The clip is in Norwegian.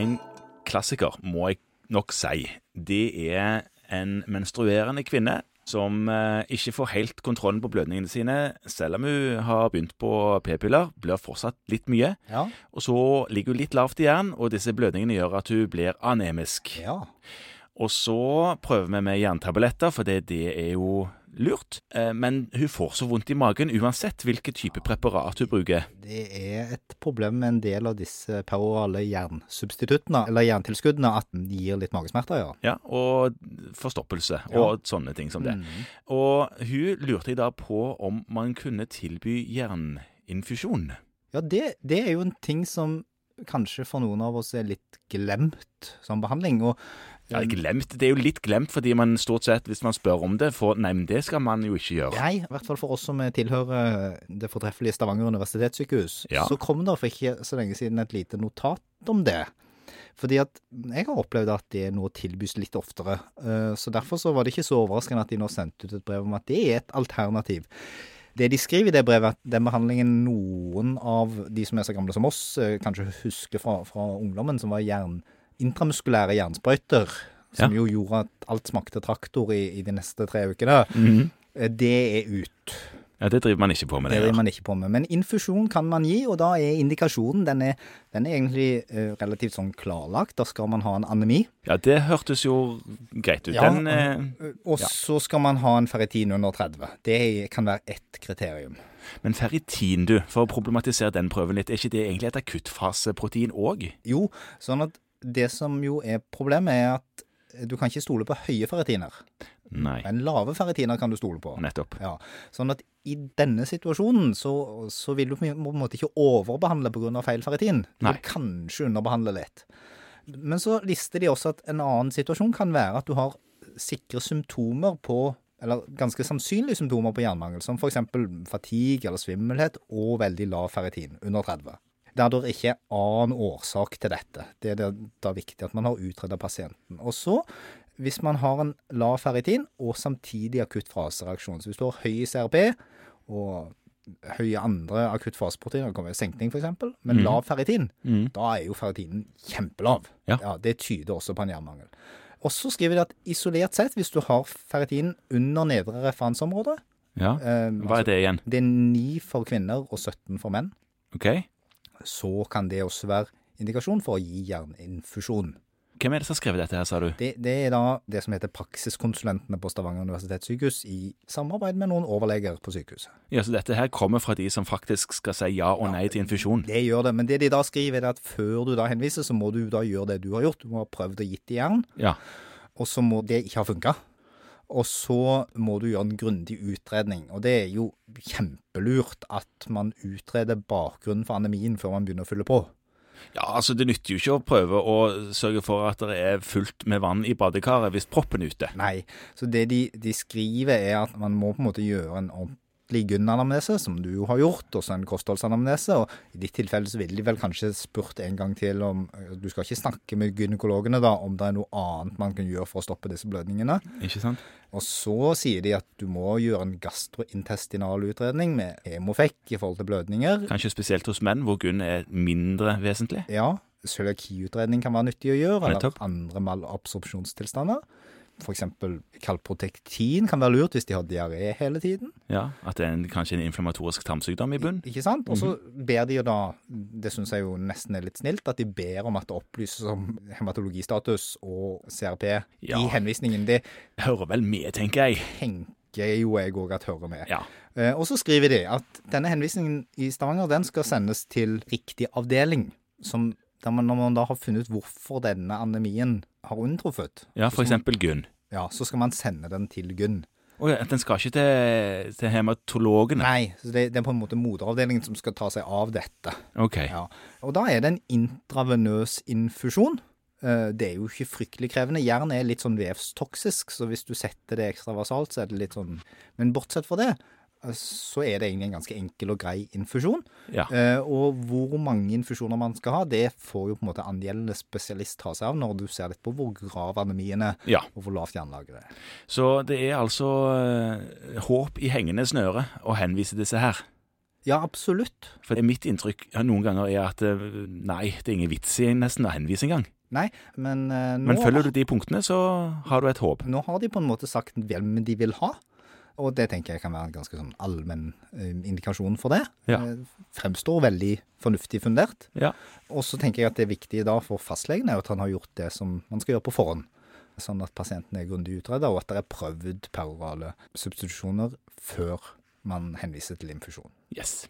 En klassiker, må jeg nok si. Det er en menstruerende kvinne som eh, ikke får helt kontrollen på blødningene sine, selv om hun har begynt på p-piller. Blør fortsatt litt mye. Ja. Og så ligger hun litt lavt i jern, og disse blødningene gjør at hun blir anemisk. ja. Og så prøver vi med jerntabletter, for det, det er jo lurt. Eh, Men hun får så vondt i magen uansett hvilken type preparat hun bruker. Det er et problem med en del av disse perorale jernsubstituttene, eller jerntilskuddene, at den gir litt magesmerter, ja. Ja, Og forstoppelse Ja. og sånne ting som det. Mm. Og hun lurte da på om man kunne tilby jerninfusjon. Ja, det, det er jo en ting som kanskje for noen av oss er litt glemt som behandling. Og Ja, glemt. Det er jo litt glemt fordi man stort sett, hvis man spør om det, får Nei, men det skal man jo ikke gjøre. Nei, i hvert fall for oss som tilhører det fortreffelige Stavanger universitetssykehus, Ja. så kom det for ikke så lenge siden et lite notat om det. Fordi at jeg har opplevd at det er noe tilbys litt oftere. Eh, Så derfor så var det ikke så overraskende at de nå sendte ut et brev om at det er et alternativ. Det de skriver i det brevet, at den behandlingen noen av de som er så gamle som oss, eh, kanskje husker fra, fra ungdommen, som var jern, intramuskulære jernsprøyter, som Ja. jo gjorde at alt smakte traktor i, i de neste tre ukene, mm. det er ut. Ja, Det driver man ikke på med. Det det driver man ikke på med. Men infusjon kan man gi, og da er indikasjonen den er, den er egentlig uh, relativt sånn klarlagt. Da skal man ha en anemi, Ja, det hørtes jo greit ut. Ja, Den uh, og Ja. så skal man ha en ferritin under 30. Det kan være ett kriterium. Men ferritin, du, for å problematisere den prøven litt, er ikke det egentlig et akuttfaseprotein òg? Jo, sånn at det som jo er problemet, er at du kan ikke stole på høye ferritiner. Nei, Men lave ferritiner kan du stole på. nettopp. Ja, sånn at i denne situasjonen så, så vil du på en måte ikke overbehandle pga. feil ferritin. Du Nei. vil kanskje underbehandle litt. Men så lister de også at en annen situasjon kan være at du har sikre symptomer på eller ganske sannsynlige symptomer på jernmangel, som f.eks. fatigue eller svimmelhet og veldig lav ferritin, under 30. Der det ikke er annen årsak til dette. Det er da viktig at man har utreda pasienten. Og så, hvis man har en lav ferritin og samtidig akutt fasereaksjon, så hvis du har høy CRP og høye andre akutt faseproteiner, det kan være senkning f.eks., men mm. lav ferritin, Mm. da er jo ferritinen kjempelav. Ja. Ja, Det tyder også på en jernmangel. Og så skriver de at isolert sett, hvis du har ferritin under nedre referanseområde Ja, eh, Hva er det igjen? Det er 9 for kvinner og 17 for menn. Ok. Så kan det også være indikasjon for å gi jerninfusjon. Hvem er det som har skrevet dette her, sa du? Det, det er da det som heter praksiskonsulentene på Stavanger universitetssykehus i samarbeid med noen overleger på sykehuset. Ja, Så dette her kommer fra de som faktisk skal si ja og nei til infusjon? Det gjør det, men det de da skriver er at før du da henviser, så må du da gjøre det du har gjort. Du må ha prøvd å gitt i jern, Ja. og så må det ikke ha funka. Og så må du gjøre en grundig utredning. Og det er jo kjempelurt at man utreder bakgrunnen for anemien før man begynner å fylle på. ja, altså Det nytter jo ikke å prøve å sørge for at det er fullt med vann i badekaret hvis proppen er ute. Nei, så det de, de skriver er at man må på en måte gjøre en ordentlig som du har gjort, og så en kostholdsanamnese. Og i ditt tilfelle så ville de vel kanskje spurt en gang til om Du skal ikke snakke med gynekologene da, om det er noe annet man kan gjøre for å stoppe disse blødningene. Ikke sant? Og så sier de at du må gjøre en gastrointestinal utredning med hemofekk i forhold til blødninger. Kanskje spesielt hos menn, hvor gunn er mindre vesentlig. Ja, cøliakiutredning kan være nyttig å gjøre, eller andre malabsorpsjonstilstander. Eksempel kalprotektin kan være lurt hvis de har diaré hele tiden. Ja, At det er en, kanskje en inflammatorisk tarmsykdom i bunn. Ikke sant? Og så Mhm. ber de jo da, det syns jeg jo nesten er litt snilt, at de ber om at det opplyses om hematologistatus og CRP Ja. i henvisningen. Det Hører vel med, tenker jeg. tenker jo jeg òg at hører med. Ja. Eh, Og så skriver de at denne henvisningen i Stavanger den skal sendes til riktig avdeling. Som, man, når man da har funnet ut hvorfor denne anemien har unntruffet, Ja, eksempel gunn. Ja, så skal man sende den til Gunn. Oh, ja, den skal ikke til, til hematologene? Nei, det, det er på en måte moderavdelingen som skal ta seg av dette. Ok. Ja. Og da er det en intravenøs infusjon. Eh, Det er jo ikke fryktelig krevende. Jern er litt sånn vevstoksisk, så hvis du setter det ekstravasalt, så er det litt sånn Men bortsett fra det, så er det egentlig en ganske enkel og grei infusjon. Ja. Eh, Og hvor mange infusjoner man skal ha, det får jo på en måte angjeldende spesialist ta seg av når du ser litt på hvor grav anemien er, ja. og hvor lavt jernlageret er. Så det er altså eh, håp i hengende snøre å henvise disse her. Ja, absolutt. For mitt inntrykk noen ganger er at eh, nei, det er ingen vits i nesten å henvise engang. Nei, men nå, Men følger du de punktene, så har du et håp. nå har de på en måte sagt hvem de vil ha. Og det tenker jeg kan være en ganske sånn allmenn eh, indikasjon for det. Ja. Eh, fremstår veldig fornuftig fundert. Ja. Og så tenker jeg at det viktige da for fastlegen er at han har gjort det som man skal gjøre på forhånd. Sånn at pasienten er grundig utreda, og at det er prøvd perorale substitusjoner før man henviser til infusjon. Yes.